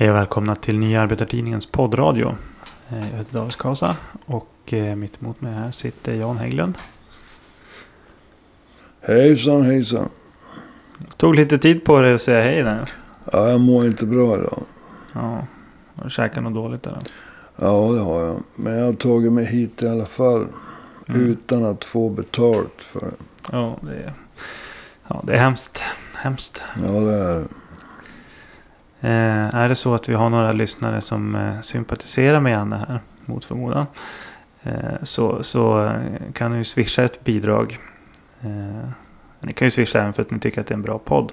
Hej och välkomna till Nya Arbetartidningens poddradio. Eh, Jag heter David Skasa och eh, mitt emot mig här sitter Jan Hägglund. Hejsan hejsan. Tog lite tid på dig att säga hej där. Ja, jag mår inte bra idag. Ja, har du käkat något dåligt eller? Ja, det har jag. Men jag har tagit mig hit i alla fall. Mm. Utan att få betalt för det. Ja, det är, ja, det är hemskt. Hemskt. Ja, det är det. Eh, är det så att vi har några lyssnare som eh, sympatiserar med Janne här, mot förmodan. Eh, så, så eh, kan ju swisha ett bidrag. Eh, ni kan ju swisha även för att ni tycker att det är en bra podd.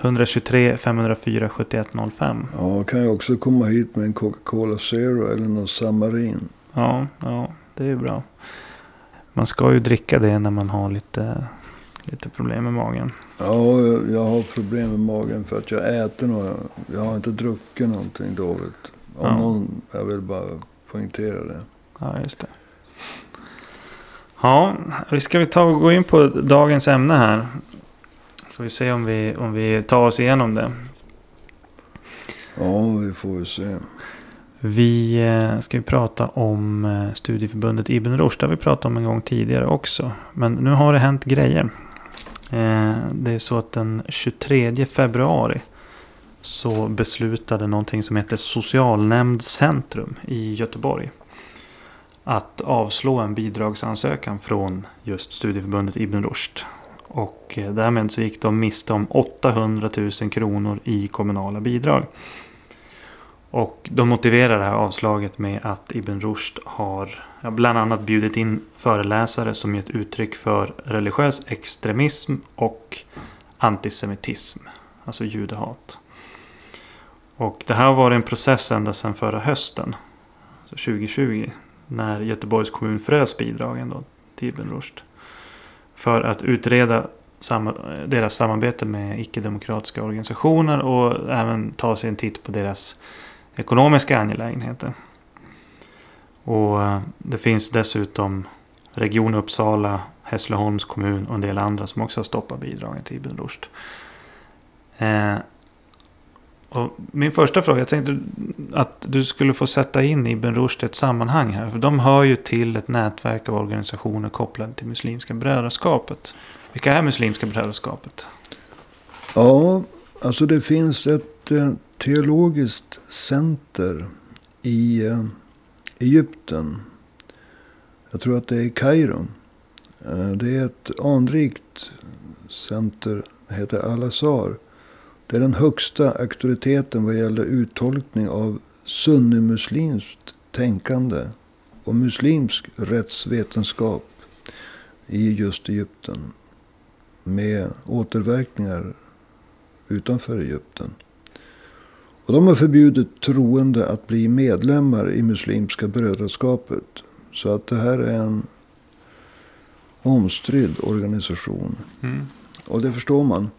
123 504 7105. Ja, kan jag också komma hit med en Coca-Cola Zero eller någon Samarin. Ja, ja, det är ju bra. Man ska ju dricka det när man har lite, lite problem med magen. Ja, jag- har problem med magen för att jag äter några. Jag har inte druckit någonting dåligt. Om Ja. någon, jag vill bara poängtera det. Ja, just det. Ja, vi ska vi ta och gå in på dagens ämne här. Får vi se om vi, om vi tar oss igenom det. Ja, vi får väl se. Vi eh, ska ju prata om eh, studieförbundet Ibn Rushd. Det har vi pratat om en gång tidigare också. Men nu har det hänt grejer. Eh, det är så att den 23 februari så beslutade någonting som heter Socialnämndcentrum i Göteborg att avslå en bidragsansökan från just studieförbundet Ibn Rushd. Och eh, därmed så gick de miste om 800 000 kronor i kommunala bidrag. Och de motiverar det här avslaget med att Ibn Rushd har bland annat bjudit in föreläsare som gett uttryck för religiös extremism och antisemitism. Alltså judehat. Och det här har varit en process ända sedan förra hösten. Alltså 2020. När Göteborgs kommun frös bidragen då till Ibn Rushd. För att utreda deras samarbete med icke-demokratiska organisationer och även ta sig en titt på deras ekonomiska angelägenheter. Och eh, det finns dessutom Region Uppsala, Hässleholms kommun och en del andra som också har stoppat bidragen till Ibn Rushd. Eh, och min första fråga, jag tänkte att du skulle få sätta in Ibn Rushd i ett sammanhang här. För de hör ju till ett nätverk av organisationer kopplade till Muslimska brödraskapet. Vilka är Muslimska brödraskapet? Ja, alltså det finns ett eh, teologiskt center i eh, Egypten. Jag tror att det är i Kairo. Eh, det är ett anrikt center. Det heter Al-Azhar. Det är den högsta auktoriteten vad gäller uttolkning av sunnimuslimskt tänkande och muslimsk rättsvetenskap i just Egypten. Med återverkningar utanför Egypten. Och de har förbjudit troende att bli medlemmar i Muslimska brödraskapet. Så att det här är en omstridd organisation. Mm. Och det förstår man.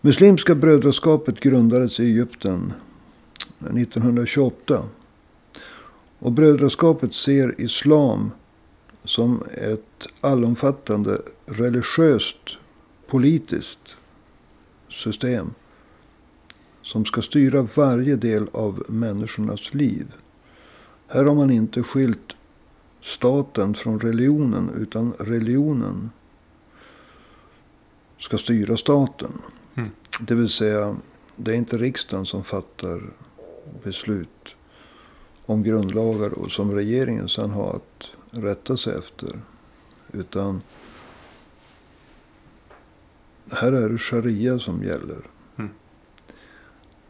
Muslimska brödraskapet grundades i Egypten 1928. Och brödraskapet ser islam som ett allomfattande religiöst politiskt system. Som ska styra varje del av människornas liv. Här har man inte skilt staten från religionen. Utan religionen ska styra staten. Mm. Det vill säga, det är inte riksdagen som fattar beslut om grundlagar och som regeringen sedan har att rätta sig efter. Utan här är det sharia som gäller.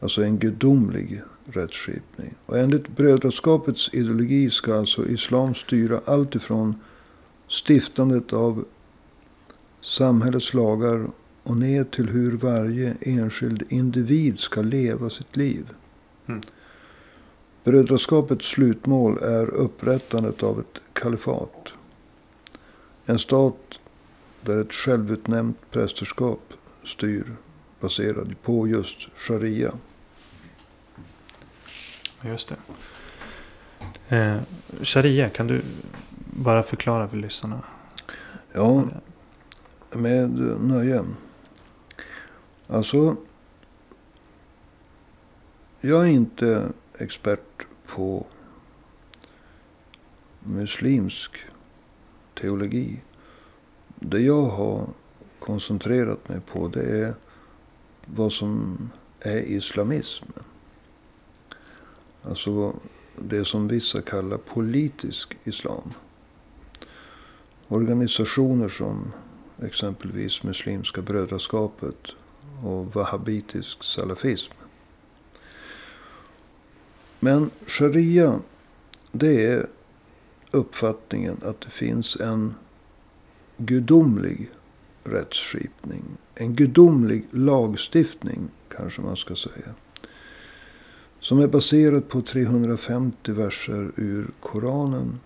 Alltså en gudomlig rättsskipning. Och enligt brödraskapets ideologi ska alltså islam styra allt ifrån stiftandet av samhällets lagar och ner till hur varje enskild individ ska leva sitt liv. Mm. Brödraskapets slutmål är upprättandet av ett kalifat. En stat där ett självutnämnt prästerskap styr baserad på just sharia. Just det. Eh, sharia, kan du bara förklara för lyssnarna? Ja, med nöje. Alltså. jag är inte expert på muslimsk teologi. Det jag har koncentrerat mig på det är vad som är islamism. Alltså det som vissa kallar politisk islam. Organisationer som exempelvis Muslimska brödraskapet och wahhabitisk salafism. Men sharia, det är uppfattningen att det finns en gudomlig rättsskipning. En gudomlig lagstiftning kanske man ska säga. Som är baserad på 350 verser ur Koranen.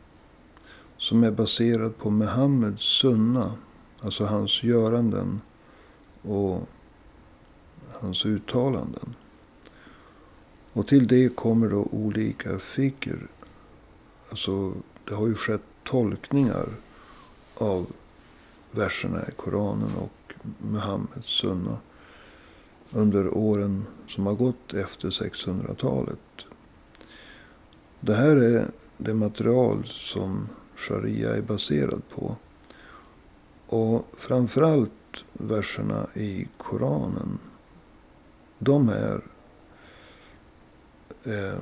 Som är baserad på Muhammeds sunna. Alltså hans göranden och hans uttalanden. Och till det kommer då olika fikr. Alltså det har ju skett tolkningar av verserna i Koranen och Muhammeds sunna. Under åren som har gått efter 600-talet. Det här är det material som sharia är baserad på. Och framförallt verserna i Koranen. De är eh,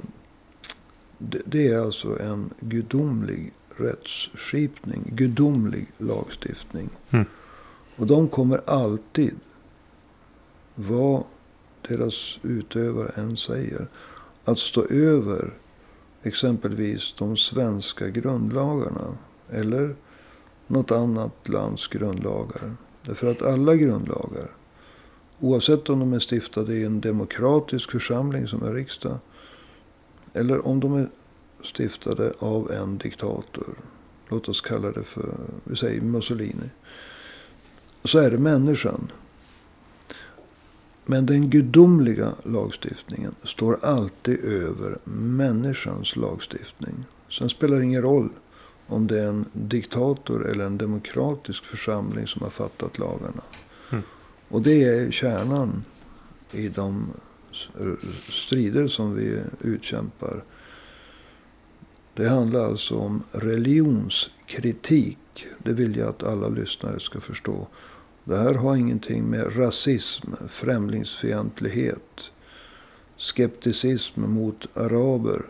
det är alltså en gudomlig rättsskipning. Gudomlig lagstiftning. Mm. Och de kommer alltid, vad deras utövare än säger, att stå över exempelvis de svenska grundlagarna. Eller något annat lands grundlagar. Därför att alla grundlagar, oavsett om de är stiftade i en demokratisk församling som är riksdag. Eller om de är stiftade av en diktator. Låt oss kalla det för, vi säger Mussolini. Så är det människan. Men den gudomliga lagstiftningen står alltid över människans lagstiftning. Sen spelar det ingen roll om det är en diktator eller en demokratisk församling som har fattat lagarna. Mm. Och det är kärnan i de strider som vi utkämpar. Det handlar alltså om religionskritik. Det vill jag att alla lyssnare ska förstå. Det här har ingenting med rasism, främlingsfientlighet, skepticism mot araber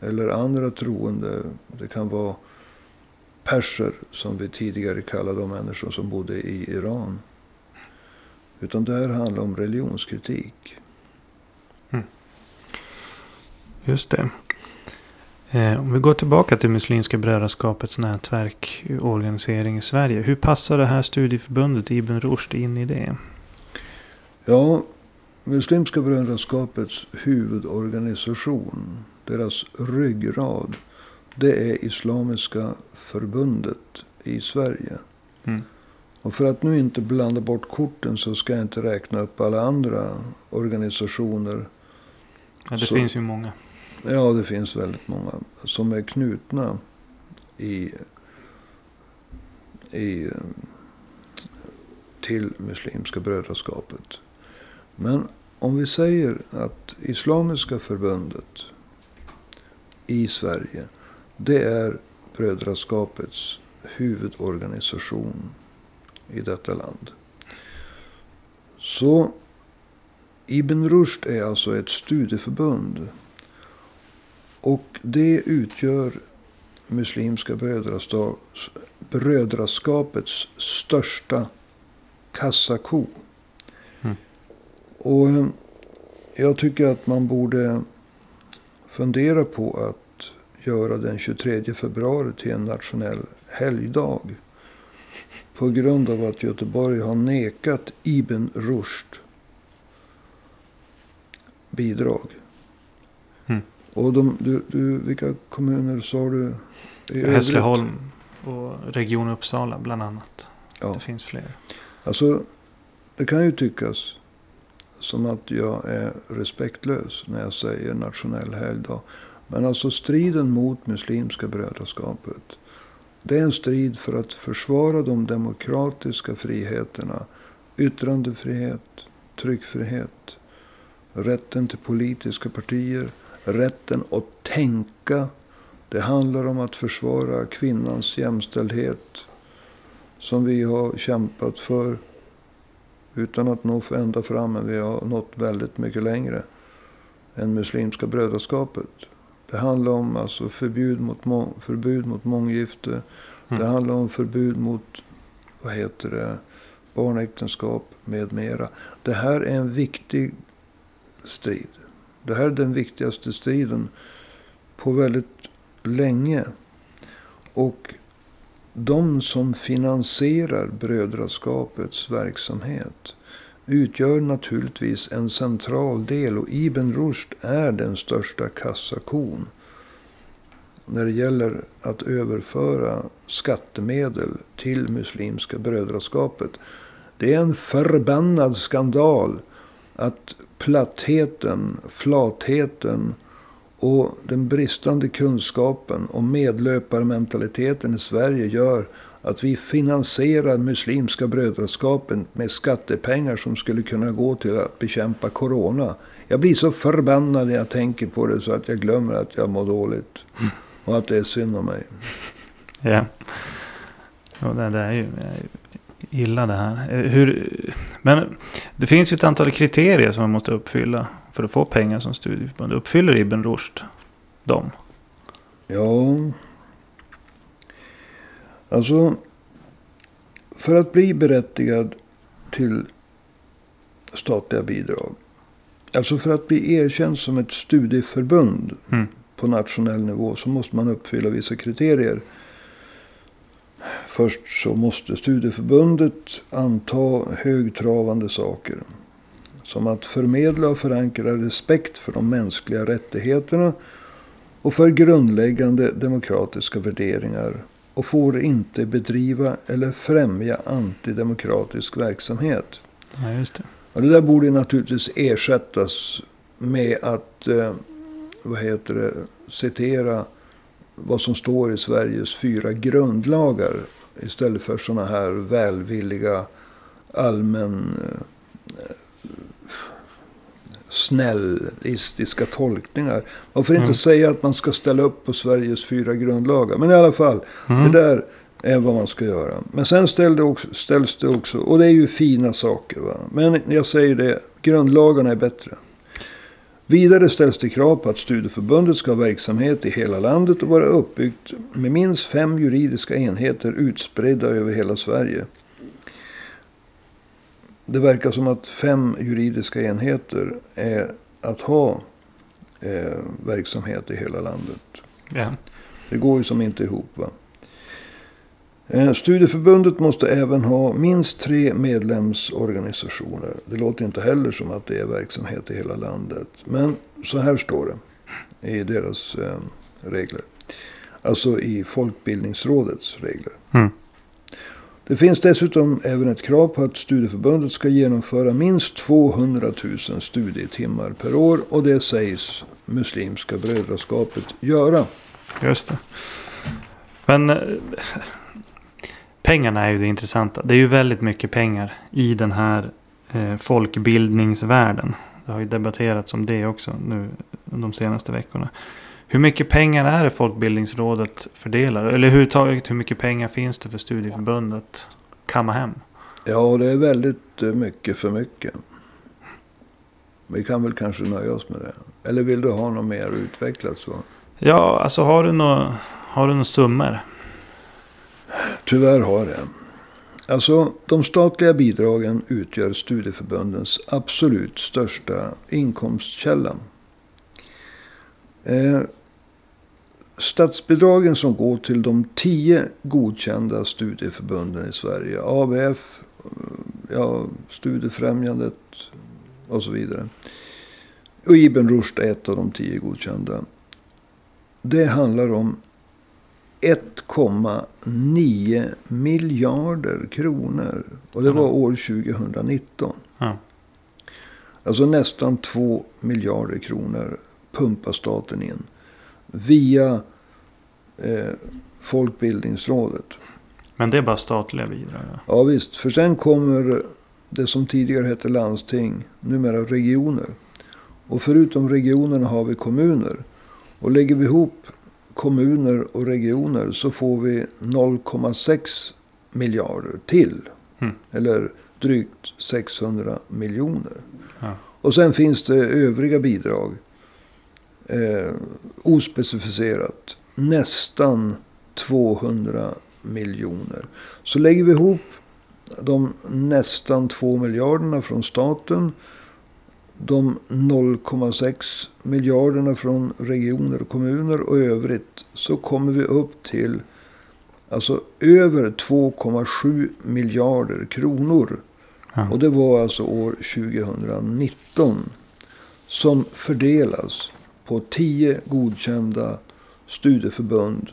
eller andra troende. Det kan vara perser som vi tidigare kallade de människor som bodde i Iran. Utan det här handlar om religionskritik. Mm. Just det. Eh, om vi går tillbaka till Muslimska brödraskapets nätverk och organisering i Sverige. Hur passar det här studieförbundet Ibn Rushd in i det? Ja, Muslimska brödraskapets huvudorganisation, deras ryggrad, det är Islamiska förbundet i Sverige. Mm. Och för att nu inte blanda bort korten så ska jag inte räkna upp alla andra organisationer. Ja, det Så- finns ju många. Ja, det finns väldigt många som är knutna i, i, till Muslimska brödraskapet. Men om vi säger att Islamiska förbundet i Sverige, det är brödraskapets huvudorganisation i detta land. Så Ibn Rushd är alltså ett studieförbund och det utgör Muslimska brödraskapets största kassako. Mm. Och eh, jag tycker att man borde fundera på att göra den 23 februari till en nationell helgdag. På grund av att Göteborg har nekat Ibn Rushd bidrag. Och de, du, du, vilka kommuner sa du? Hässleholm och Region Uppsala bland annat. Ja. Det finns fler. Alltså, det kan ju tyckas som att jag är respektlös när jag säger nationell helgdag. Men alltså striden mot Muslimska brödraskapet. Det är en strid för att försvara de demokratiska friheterna. Yttrandefrihet, tryckfrihet. rätten till politiska partier, rätten att tänka. Det handlar om att försvara kvinnans jämställdhet. Som vi har kämpat för. Utan att nå ända fram, men vi har nått väldigt mycket längre. Än Muslimska brödraskapet. Det handlar om alltså förbud mot, förbud mot månggifte. Mm. Det handlar om förbud mot, vad heter det, barnäktenskap med mera. Det här är en viktig strid. Det här är den viktigaste striden på väldigt länge. Och de som finansierar brödraskapets verksamhet utgör naturligtvis en central del. Och Ibn Rushd är den största kassakon. När det gäller att överföra skattemedel till Muslimska brödraskapet. Det är en förbannad skandal att plattheten, flatheten och den bristande kunskapen och medlöparmentaliteten i Sverige gör att vi finansierar Muslimska brödraskapen med skattepengar som skulle kunna gå till att bekämpa corona. Jag blir så förbannad när jag tänker på det så att jag glömmer att jag mår dåligt. Mm. Och att det är synd om mig. Ja. Och det, det är ju illa det här. Eh, hur, men det finns ju ett antal kriterier som man måste uppfylla för att få pengar som studieförbund. Uppfyller Ibn Rushd dem? Ja. Alltså. För att bli berättigad till statliga bidrag. Alltså för att bli erkänd som ett studieförbund mm. på nationell nivå så måste man uppfylla vissa kriterier. Först så måste studieförbundet anta högtravande saker. Som att förmedla och förankra respekt för de mänskliga rättigheterna och för grundläggande demokratiska värderingar och får inte bedriva eller främja antidemokratisk verksamhet. Ja, just det. Och det där borde naturligtvis ersättas med att eh, vad heter det, citera vad som står i Sveriges fyra grundlagar. Istället för sådana här välvilliga allmän eh, snällistiska tolkningar. Man får inte mm. säga att man ska ställa upp på Sveriges fyra grundlagar. Men i alla fall, mm. det där är vad man ska göra. Men sen ställs det också, ställs det också och det är ju fina saker. Va? Men jag säger det, grundlagarna är bättre. Vidare ställs det krav på att studieförbundet ska ha verksamhet i hela landet och vara uppbyggt med minst fem juridiska enheter utspridda över hela Sverige. Det verkar som att fem juridiska enheter är att ha eh, verksamhet i hela landet. Ja. Det går ju som inte ihop. va. Eh, studieförbundet måste även ha minst tre medlemsorganisationer. Det låter inte heller som att det är verksamhet i hela landet. Men så här står det i deras eh, regler. Alltså i Folkbildningsrådets regler. Mm. Det finns dessutom även ett krav på att studieförbundet ska genomföra minst 200 000 studietimmar per år. Och det sägs Muslimska brödraskapet göra. Just det. Men eh, pengarna är ju det intressanta. Det är ju väldigt mycket pengar i den här eh, folkbildningsvärlden. Det har ju debatterats om det också nu de senaste veckorna. Hur mycket pengar är det Folkbildningsrådet fördelar? Eller överhuvudtaget hur mycket pengar finns det för studieförbundet kamma hem? Ja, det är väldigt eh, mycket för mycket. Vi kan väl kanske nöja oss med det. Eller vill du ha något mer utvecklat så? Ja, alltså har du några, har du några summor? Tyvärr har jag. Alltså, de statliga bidragen utgör studieförbundens absolut största inkomstkälla. Eh, statsbidragen som går till de tio godkända studieförbunden i Sverige. ABF, eh, ja, Studiefrämjandet och så vidare. Och Ibn Rushd är ett av de tio godkända. Det handlar om 1,9 miljarder kronor. Och det var år 2019. Ja. Alltså nästan 2 miljarder kronor pumpar staten in. Via eh, Folkbildningsrådet. Men det är bara statliga bidrag? Ja. ja visst. För sen kommer det som tidigare hette landsting. Numera regioner. Och förutom regionerna har vi kommuner. Och lägger vi ihop kommuner och regioner så får vi 0,6 miljarder till. Mm. Eller drygt 600 miljoner. Ja. Och sen finns det övriga bidrag. Eh, ospecificerat. Nästan 200 miljoner. Så lägger vi ihop de nästan 2 miljarderna från staten. De 0,6 miljarderna från regioner och kommuner och övrigt. Så kommer vi upp till alltså över 2,7 miljarder kronor. Ja. Och det var alltså år 2019. Som fördelas på 10 godkända studieförbund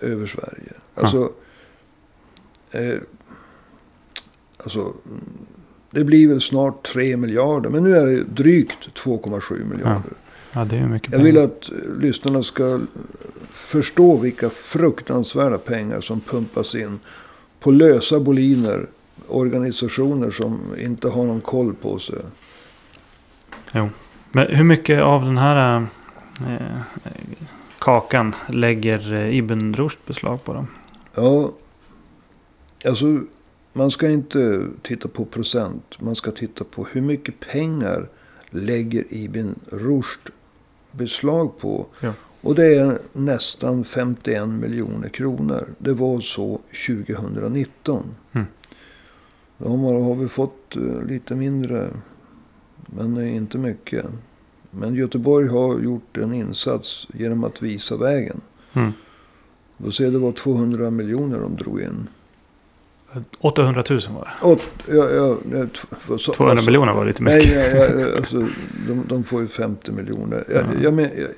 över Sverige. Alltså, eh, alltså, det blir väl snart 3 miljarder. Men nu är det drygt 2,7 miljarder. ja, det är mycket Jag vill att eh, lyssnarna ska förstå vilka fruktansvärda pengar som pumpas in på lösa boliner. Organisationer som inte har någon koll på sig. Jo. Men hur mycket av den här eh, kakan lägger eh, Ibn Rushd beslag på då? Ja, alltså man ska inte titta på procent. Man ska titta på hur mycket pengar lägger Ibn Rushd beslag på. Ja. Och det är nästan 51 miljoner kronor. Det var så 2019. Mm. Då har, vi fått eh, lite mindre. Men inte mycket. Men Göteborg har gjort en insats genom att visa vägen. Mm. Då ser det var 200 miljoner de drog in. 800 000 var det. Åt, ja, ja, ja, t- vad sa- 200 vad sa- miljoner var lite mycket. Nej, ja, ja, alltså, de, de får ju 50 miljoner. Jag, Ja. jag men, jag,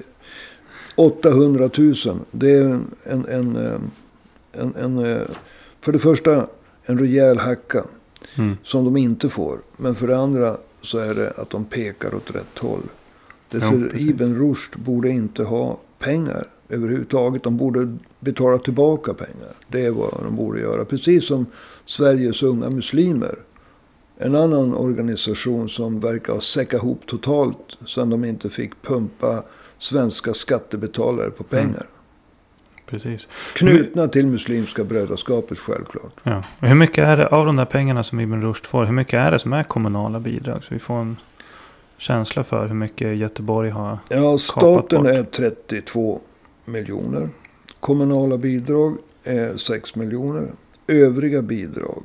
800 000. Det är en, en, en, eh, en, eh, För det första en rejäl hacka. Mm. Som de inte får. Men för det andra så är det att de pekar åt rätt håll. Därför precis. Ibn Rushd borde inte ha pengar överhuvudtaget. De borde betala tillbaka pengar. Det är vad de borde göra. Precis som Sveriges unga muslimer. En annan organisation som verkar ha säckat ihop totalt. Sen de inte fick pumpa svenska skattebetalare på Mm. pengar. Precis. Knutna till Muslimska brödraskapet självklart. Ja. Och hur mycket är det av de där pengarna som Ibn Rushd får? Hur mycket är det som är kommunala bidrag? Så vi får en känsla för hur mycket Göteborg har. Ja, staten är 32 miljoner. Kommunala bidrag är 6 miljoner. Övriga bidrag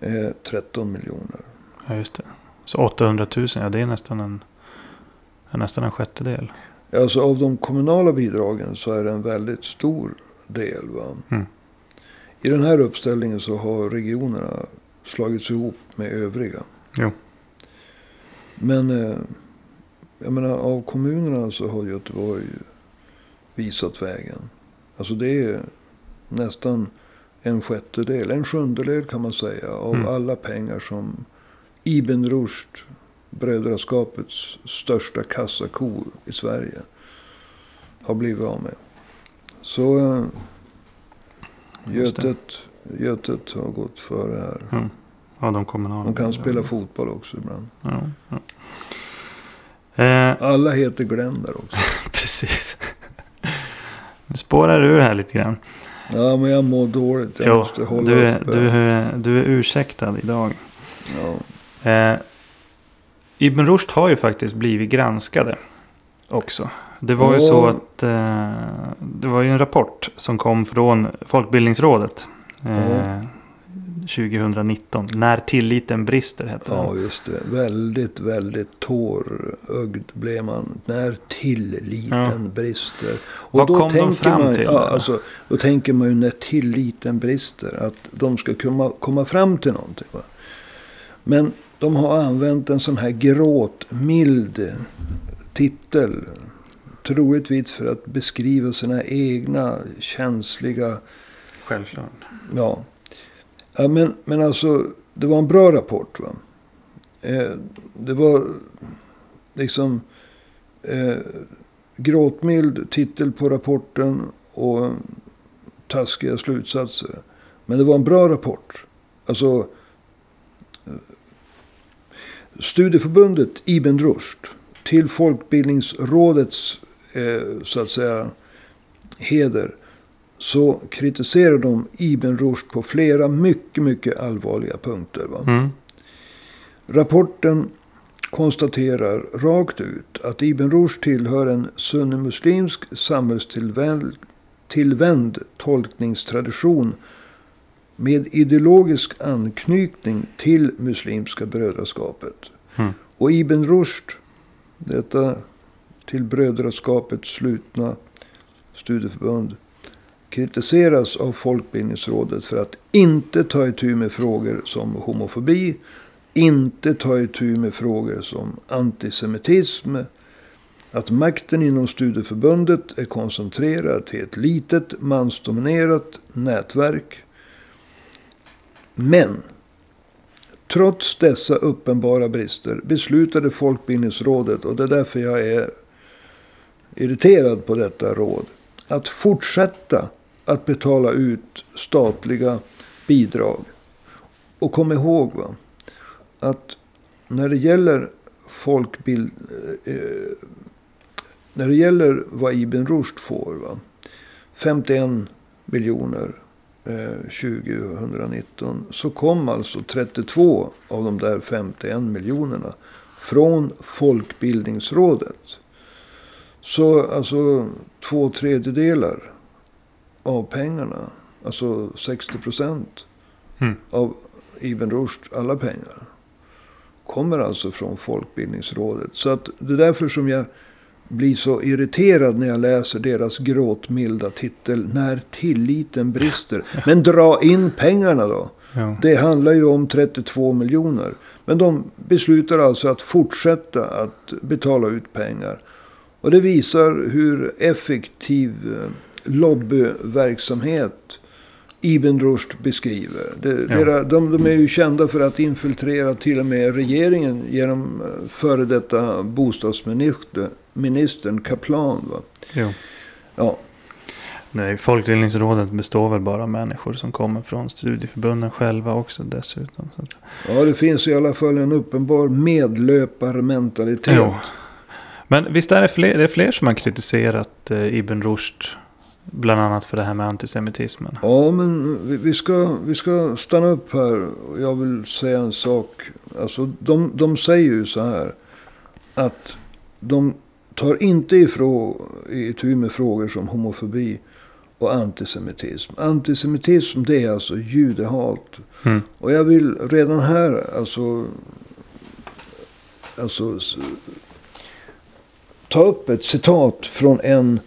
är 13 miljoner. Ja, just det. Så 800 000, ja det är nästan en, nästan en sjättedel. Alltså av de kommunala bidragen så är det en väldigt stor del. Mm. I den här uppställningen så har regionerna slagits ihop med övriga. Jo. Men eh, jag menar, av kommunerna så har Göteborg visat vägen. Alltså det är nästan en sjättedel, en sjundedel kan man säga. Av Mm. alla pengar som Ibn Rushd, brödraskapets största kassako i Sverige, har blivit av med. Så eh. Götet, Götet har gått före här. Ja, av de kommunala. De kan spela fotboll också ibland. Ja, ja. Eh, Alla heter Glenn där också. precis. Nu spårar du ur här lite grann. Ja, men jag mår dåligt. Jag Jo, måste hålla du, är, uppe. du, är, du är ursäktad idag. Ja. Eh, Ibn Rushd har ju faktiskt blivit granskade också. Det var ju Ja. så att eh, det var ju en rapport som kom från Folkbildningsrådet. Eh, Ja. 2019. När tilliten brister hette ja, den. just det. Väldigt, väldigt tårögd blev man. När tilliten Ja. brister. Och Vad kom de tänker fram man, till Ja, alltså, då tänker man ju när tilliten brister. Att de ska komma, komma fram till någonting. Va? Men de har använt en sån här gråtmild titel. Troligtvis för att beskriva sina egna känsliga Självklart. Ja ja men, men alltså, det var en bra rapport. Va? Eh, det var liksom eh, gråtmild titel på rapporten och taskiga slutsatser. Men det var en bra rapport. Alltså, eh, Studieförbundet Ibn Rushd till Folkbildningsrådets eh, så att säga heder så kritiserar de Ibn Rushd på flera mycket, mycket allvarliga punkter. Mm. Rapporten konstaterar rakt ut att Ibn Rushd tillhör en sunnimuslimsk samhällstillvänd tolkningstradition med ideologisk anknytning till Muslimska brödraskapet. Mm. Och Ibn Rushd, detta till brödraskapet slutna studieförbund, kritiseras av Folkbildningsrådet för att inte ta itu med frågor som homofobi, inte ta itu med frågor som antisemitism, att makten inom studieförbundet är koncentrerad till ett litet mansdominerat nätverk. Men trots dessa uppenbara brister beslutade Folkbildningsrådet, och det är därför jag är irriterad på detta råd, att fortsätta att betala ut statliga bidrag. Och kom ihåg va, att när det gäller folkbild... Eh, när det gäller vad Ibn Rushd får. Va, 51 miljoner eh, 2019. Så kom alltså 32 av de där 51 miljonerna från Folkbildningsrådet. Så alltså två tredjedelar av pengarna, alltså 60 procent Mm. av Ibn Rushd alla pengar, kommer alltså från Folkbildningsrådet. Så att det är därför som jag blir så irriterad när jag läser deras gråtmilda titel När tilliten brister. Men dra in pengarna då. Ja. Det handlar ju om 32 miljoner. Men de beslutar alltså att fortsätta att betala ut pengar. Och det visar hur effektiv eh, lobbyverksamhet Ibn Rushd beskriver. Det, Ja. dera- de, de är ju kända för att infiltrera till och med regeringen genom eh, före detta bostadsministern ministern Kaplan. Va? Jo. Ja, Nej, Folkbildningsrådet består väl bara av människor som kommer från studieförbunden själva också dessutom. Ja, det finns i alla fall en uppenbar medlöparmentalitet. jo. Men visst är det fler, det är fler som har kritiserat eh, Ibn Rushd. Bland annat för det här med antisemitismen. Ja, men vi, ska, vi ska stanna upp här. Jag vill säga en sak. Alltså, de, de säger ju så här. Att de tar inte ifrån itu med frågor som homofobi och antisemitism. Antisemitism det är alltså judehat. Mm. Och jag vill redan här alltså, alltså ta upp ett citat från en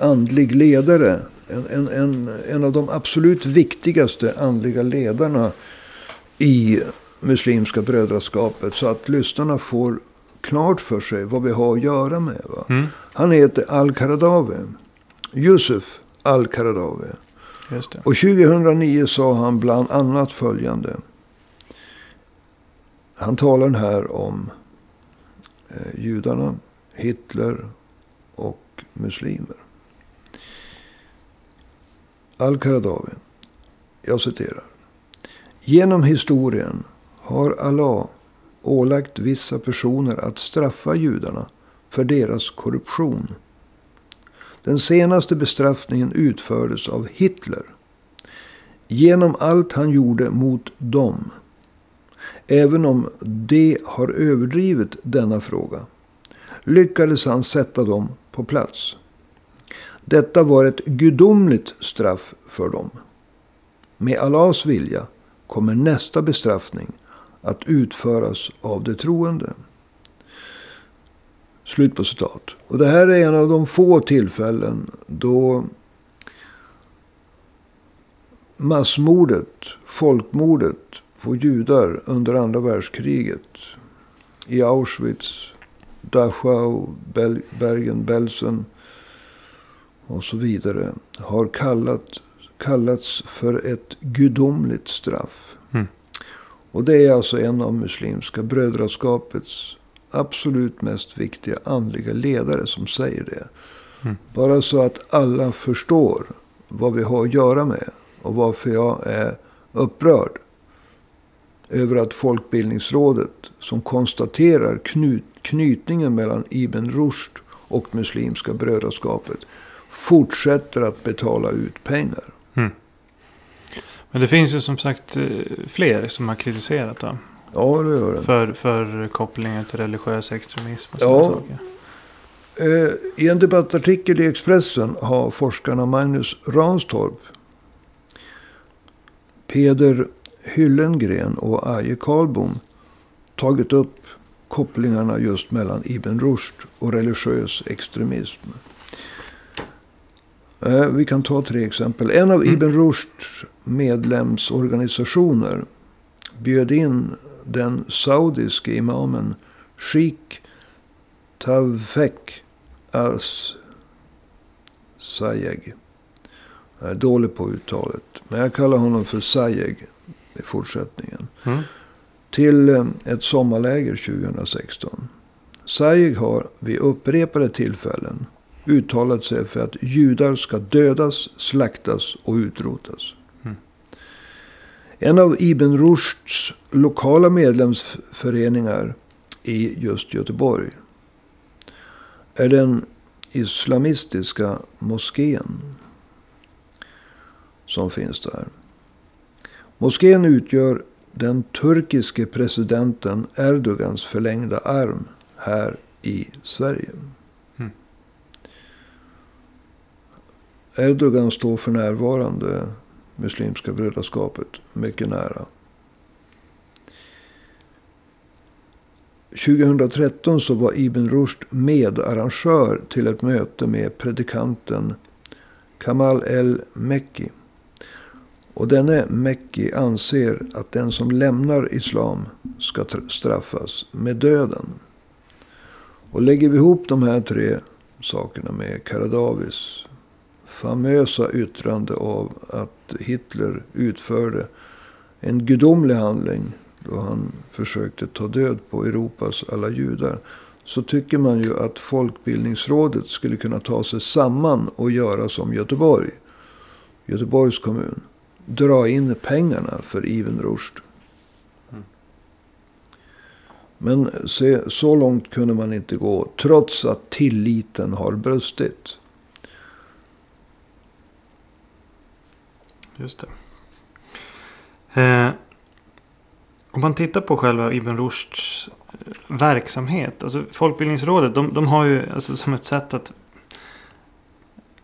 andlig ledare. En, en, en, en av de absolut viktigaste andliga ledarna i Muslimska brödraskapet. Så att lyssnarna får klart för sig vad vi har att göra med. Mm. Han heter Al-Qaradawi. Yusuf det. Och 2009 sa han bland annat följande. Han talar här om eh, judarna, Hitler och muslimer. Al-Qaradawi. Jag citerar. Genom historien har Allah ålagt vissa personer att straffa judarna för deras korruption. Den senaste bestraffningen utfördes av Hitler. Genom allt han gjorde mot dem. Även om de har överdrivit denna fråga. Lyckades han sätta dem på plats. Detta var ett gudomligt straff för dem. Med Allahs vilja kommer nästa bestraffning att utföras av de troende. Slut på citat. Och det här är en av de få tillfällen då massmordet, folkmordet på judar under andra världskriget i Auschwitz, Dachau, Bergen-Belsen och så vidare har kallat, kallats för ett gudomligt straff. Mm. Och det är alltså en av Muslimska brödraskapets absolut mest viktiga andliga ledare som säger det. Mm. Bara så att alla förstår vad vi har att göra med och varför jag är upprörd över att Folkbildningsrådet som konstaterar knut, knytningen mellan Ibn Rushd och Muslimska brödraskapet fortsätter att betala ut pengar. Mm. Men det finns ju som sagt eh, fler som har kritiserat då. Ja, det gör det. För, för kopplingar till religiös extremism och Ja. sådana saker. Eh, I en debattartikel i Expressen har forskarna Magnus Ranstorp, Peder Hyllengren och Aje Karlbom tagit upp kopplingarna just mellan Ibn Rushd och religiös extremism. Eh, Vi kan ta tre exempel. En av Mm. Ibn Rushds medlemsorganisationer bjöd in den saudiske imamen Sheikh Tawfek As Sayeg. Jag är dålig på uttalet. Men jag kallar honom för Sayeg i fortsättningen. Mm. Till eh, ett sommarläger 2016. Sayeg har vid upprepade tillfällen uttalat sig för att judar ska dödas, slaktas och utrotas. Mm. En av Ibn Rushds lokala medlemsföreningar i just Göteborg är den islamistiska moskén som finns där. Moskén utgör den turkiske presidenten Erdogans förlängda arm här i Sverige. Erdogan står för närvarande Muslimska brödraskapet mycket nära. 2013 så var Ibn Rushd medarrangör till ett möte med predikanten Kamal el-Mekki. Och denne Mekki anser att den som lämnar islam ska straffas med döden. Och lägger vi ihop de här tre sakerna med Karadavis famösa yttrande av att Hitler utförde en gudomlig handling då han försökte ta död på Europas alla judar. Så tycker man ju att Folkbildningsrådet skulle kunna ta sig samman och göra som Göteborg. Göteborgs kommun. Dra in pengarna för Ibn Rushd. Mm. Men se, så långt kunde man inte gå. Trots att tilliten har brustit. Just det. Eh, om man tittar på själva Ibn Rushds eh, verksamhet. Alltså Folkbildningsrådet, de, de har ju alltså, som ett sätt att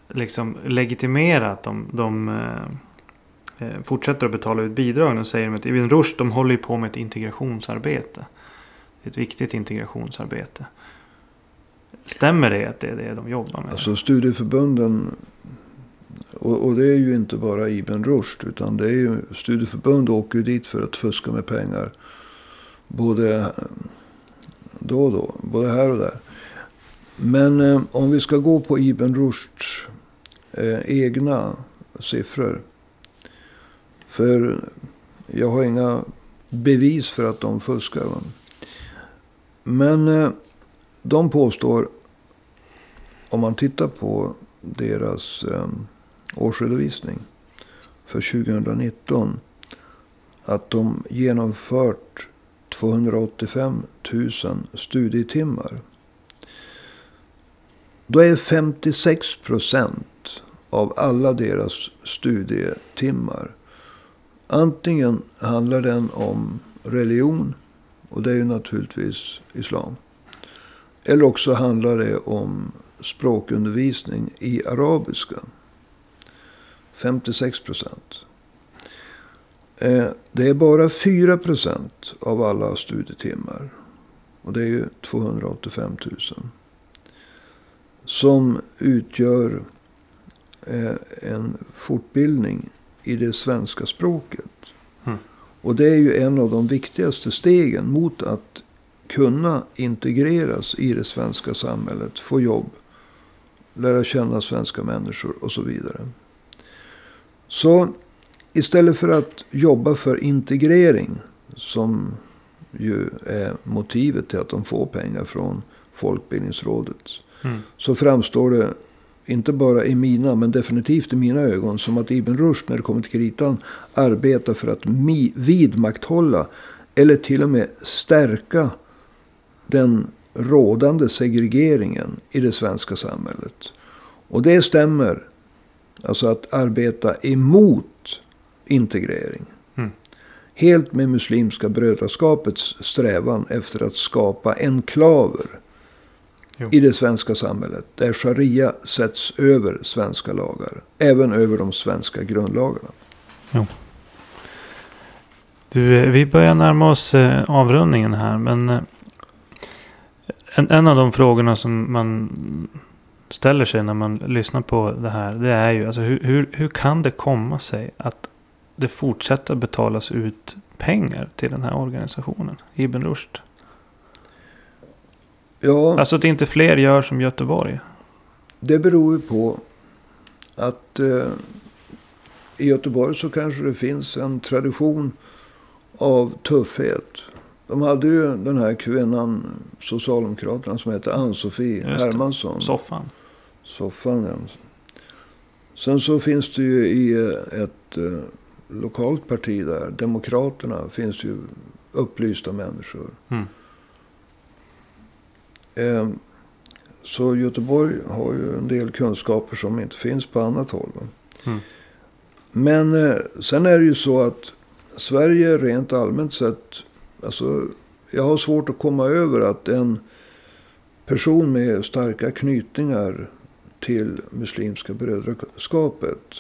liksom legitimera att de, de eh, eh fortsätter att betala ut bidrag. Och säger att Ibn Rushd, de håller ju på med ett integrationsarbete. Ett viktigt integrationsarbete. Stämmer det att det är det de jobbar med? Alltså studieförbunden. Och, och det är ju inte bara Ibn Rushd. Utan det är ju studieförbund åker ju dit för att fuska med pengar. Både då och då. Både här och där. Men eh, om vi ska gå på Ibn Rushds eh, egna siffror. För jag har inga bevis för att de fuskar. Va? Men eh, de påstår, om man tittar på deras eh, årsredovisning för 2019. Att de genomfört 285 000 studietimmar. Då är 56 procent av alla deras studietimmar. Antingen handlar den om religion. Och det är ju naturligtvis islam. Eller också handlar det om språkundervisning i arabiska. 56 procent. Eh, Det är bara 4 procent av alla studietimmar. Och det är ju 285 000. Som utgör eh, en fortbildning i det svenska språket. Mm. Och det är ju en av de viktigaste stegen mot att kunna integreras i det svenska samhället. Få jobb. Lära känna svenska människor och så vidare. Så istället för att jobba för integrering. Som ju är motivet till att de får pengar från Folkbildningsrådet. Mm. Så framstår det, inte bara i mina, men definitivt i mina ögon, som att Ibn Rushd när det kommer till kritan arbetar för att vidmakthålla eller till och med stärka den rådande segregeringen i det svenska samhället. Och det stämmer. Alltså att arbeta emot integrering. Mm. Helt med Muslimska brödraskapets strävan efter att skapa enklaver Jo. i det svenska samhället. Där sharia sätts över svenska lagar. Även över de svenska grundlagarna. Du, eh, vi börjar närma oss eh, avrundningen här. Men eh, en, en av de frågorna som man ställer sig när man lyssnar på det här. Det är ju alltså hur, hur, hur kan det komma sig att det fortsätter betalas ut pengar till den här organisationen? Ibn Rushd. Ja, Alltså att inte fler gör som Göteborg. det beror ju på att eh, i Göteborg så kanske det finns en tradition av tuffhet. De hade ju den här kvinnan, Socialdemokraterna, som heter Ann-Sofie. Hermansson. Soffan. Soffan, ja. Sen så finns det ju i eh, ett eh, lokalt parti där, Demokraterna, finns ju upplysta människor. Mm. Eh, så Göteborg har ju en del kunskaper som inte finns på annat håll. Mm. Men eh, sen är det ju så att Sverige rent allmänt sett, alltså jag har svårt att komma över att en person med starka knytningar till Muslimska brödraskapet,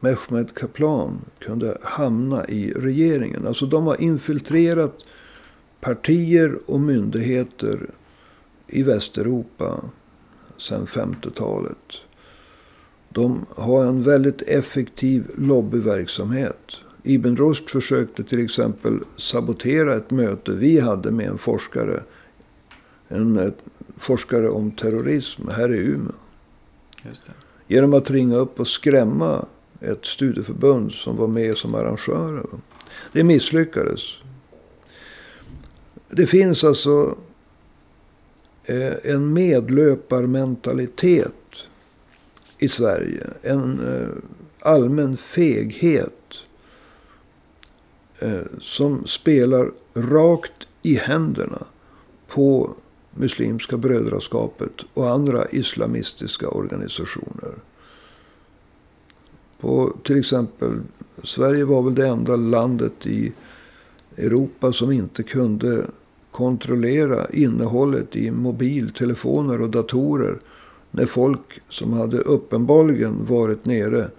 Mehmet Kaplan, kunde hamna i regeringen. Alltså de har infiltrerat partier och myndigheter i Västeuropa sedan 50-talet. De har en väldigt effektiv lobbyverksamhet. Ibn Rushd försökte till exempel sabotera ett möte vi hade med en forskare. En forskare om terrorism här i Umeå. Genom att ringa upp och skrämma ett studieförbund som var med som arrangörer. Det misslyckades. Det finns alltså eh, en medlöparmentalitet i Sverige. En eh, allmän feghet. Eh, som spelar rakt i händerna på Muslimska brödraskapet och andra islamistiska organisationer. På till exempel, Sverige var väl det enda landet i Europa som inte kunde kontrollera innehållet i mobiltelefoner och datorer. När folk som hade uppenbarligen varit nere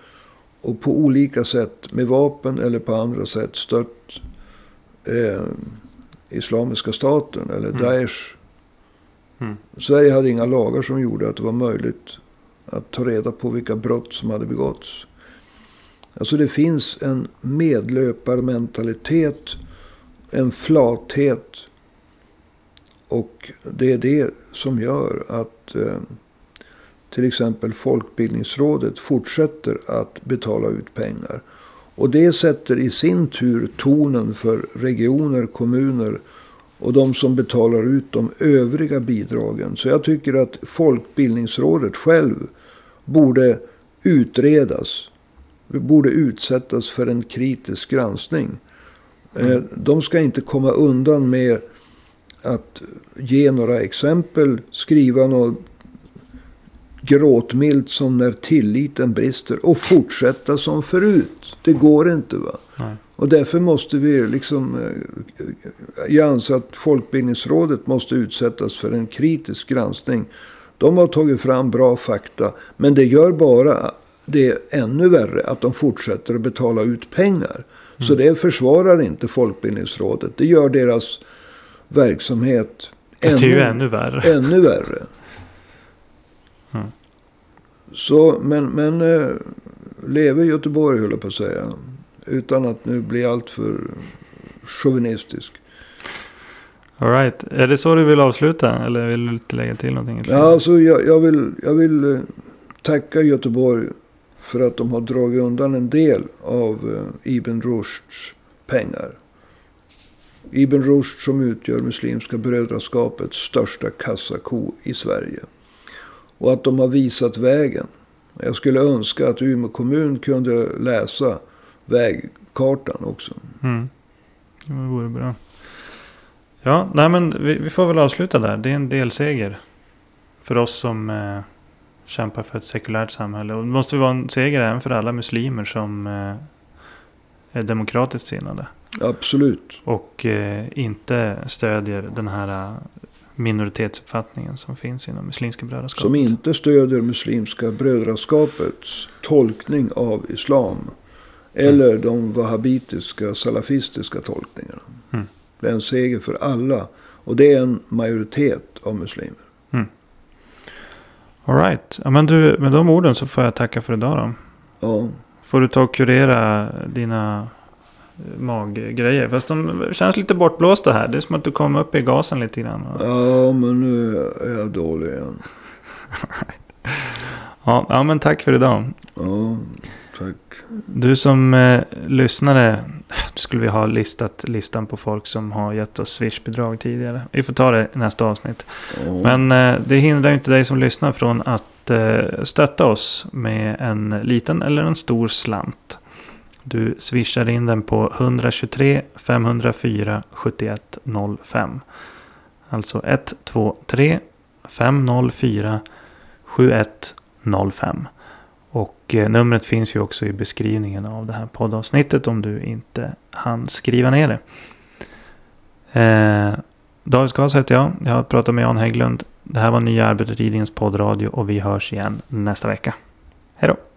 och på olika sätt med vapen eller på andra sätt stött eh, Islamiska staten eller Mm. Daesh. Mm. Sverige hade inga lagar som gjorde att det var möjligt att ta reda på vilka brott som hade begåtts. Alltså det finns en medlöparmentalitet, en flathet. Och det är det som gör att eh, till exempel Folkbildningsrådet fortsätter att betala ut pengar. Och det sätter i sin tur tonen för regioner, kommuner och de som betalar ut de övriga bidragen. Så jag tycker att Folkbildningsrådet själv borde utredas. Borde utsättas för en kritisk granskning. Eh, De ska inte komma undan med att ge några exempel, skriva något gråtmilt som när tilliten brister och fortsätta som förut. Det går inte va. Nej. Och därför måste vi liksom... eh, Jag anser att Folkbildningsrådet måste utsättas för en kritisk granskning. De har tagit fram bra fakta. Men det gör bara det ännu värre att de fortsätter att betala ut pengar. Så det försvarar inte Folkbildningsrådet. Det gör deras verksamhet det är ju ännu värre. ännu värre. Så, men, men eh, leve Göteborg höll jag på att säga. Utan att nu bli alltför chauvinistisk. All right. Är det så du vill avsluta? Eller vill du lägga till någonting? Ja, alltså jag, jag vill, jag vill eh, tacka Göteborg för att de har dragit undan en del av eh, Ibn Rushds pengar. Ibn Rushd som utgör Muslimska brödraskapets största kassako i Sverige. Och att de har visat vägen. Jag skulle önska att Umeå kommun kunde läsa vägkartan också. Mm. Det vore bra. Ja, nej men vi, vi får väl avsluta där. Det är en delseger. För oss som eh, kämpar för ett sekulärt samhälle. Och det måste vara en seger även för alla muslimer som eh, är demokratiskt sinnade. Absolut. Och eh, inte stödjer den här eh, minoritetsuppfattningen som finns inom Muslimska brödraskapet. Som inte stödjer Muslimska brödraskapets tolkning av islam. Eller de wahhabitiska, salafistiska tolkningarna. Mm. Det är en seger för alla. Och det är en majoritet av muslimer. Alright. Ja, men du, med de orden så får jag tacka för idag då. Ja, Får du ta och kurera dina maggrejer. Fast de känns lite bortblåsta här. Det är som att du kom upp i gasen lite grann. ja men nu är jag dålig igen. Ja, ja men tack för idag. Ja, tack. Du som eh, lyssnare. Skulle vi ha listat listan på folk som har gett oss swishbidrag tidigare. Vi får ta det i nästa avsnitt. Ja. Men eh, det hindrar inte dig som lyssnar från att eh, stötta oss med en liten eller en stor slant. Du swishar in den på 123 504 7105. Alltså 123 504 7105. Och eh, numret finns ju också i beskrivningen av det här poddavsnittet om du inte hann skriva ner det. Eh, David Skas heter jag. Jag har pratat med Jan Hägglund. Det här var Nya Arbetartidningens poddradio och vi hörs igen nästa vecka. Hej då!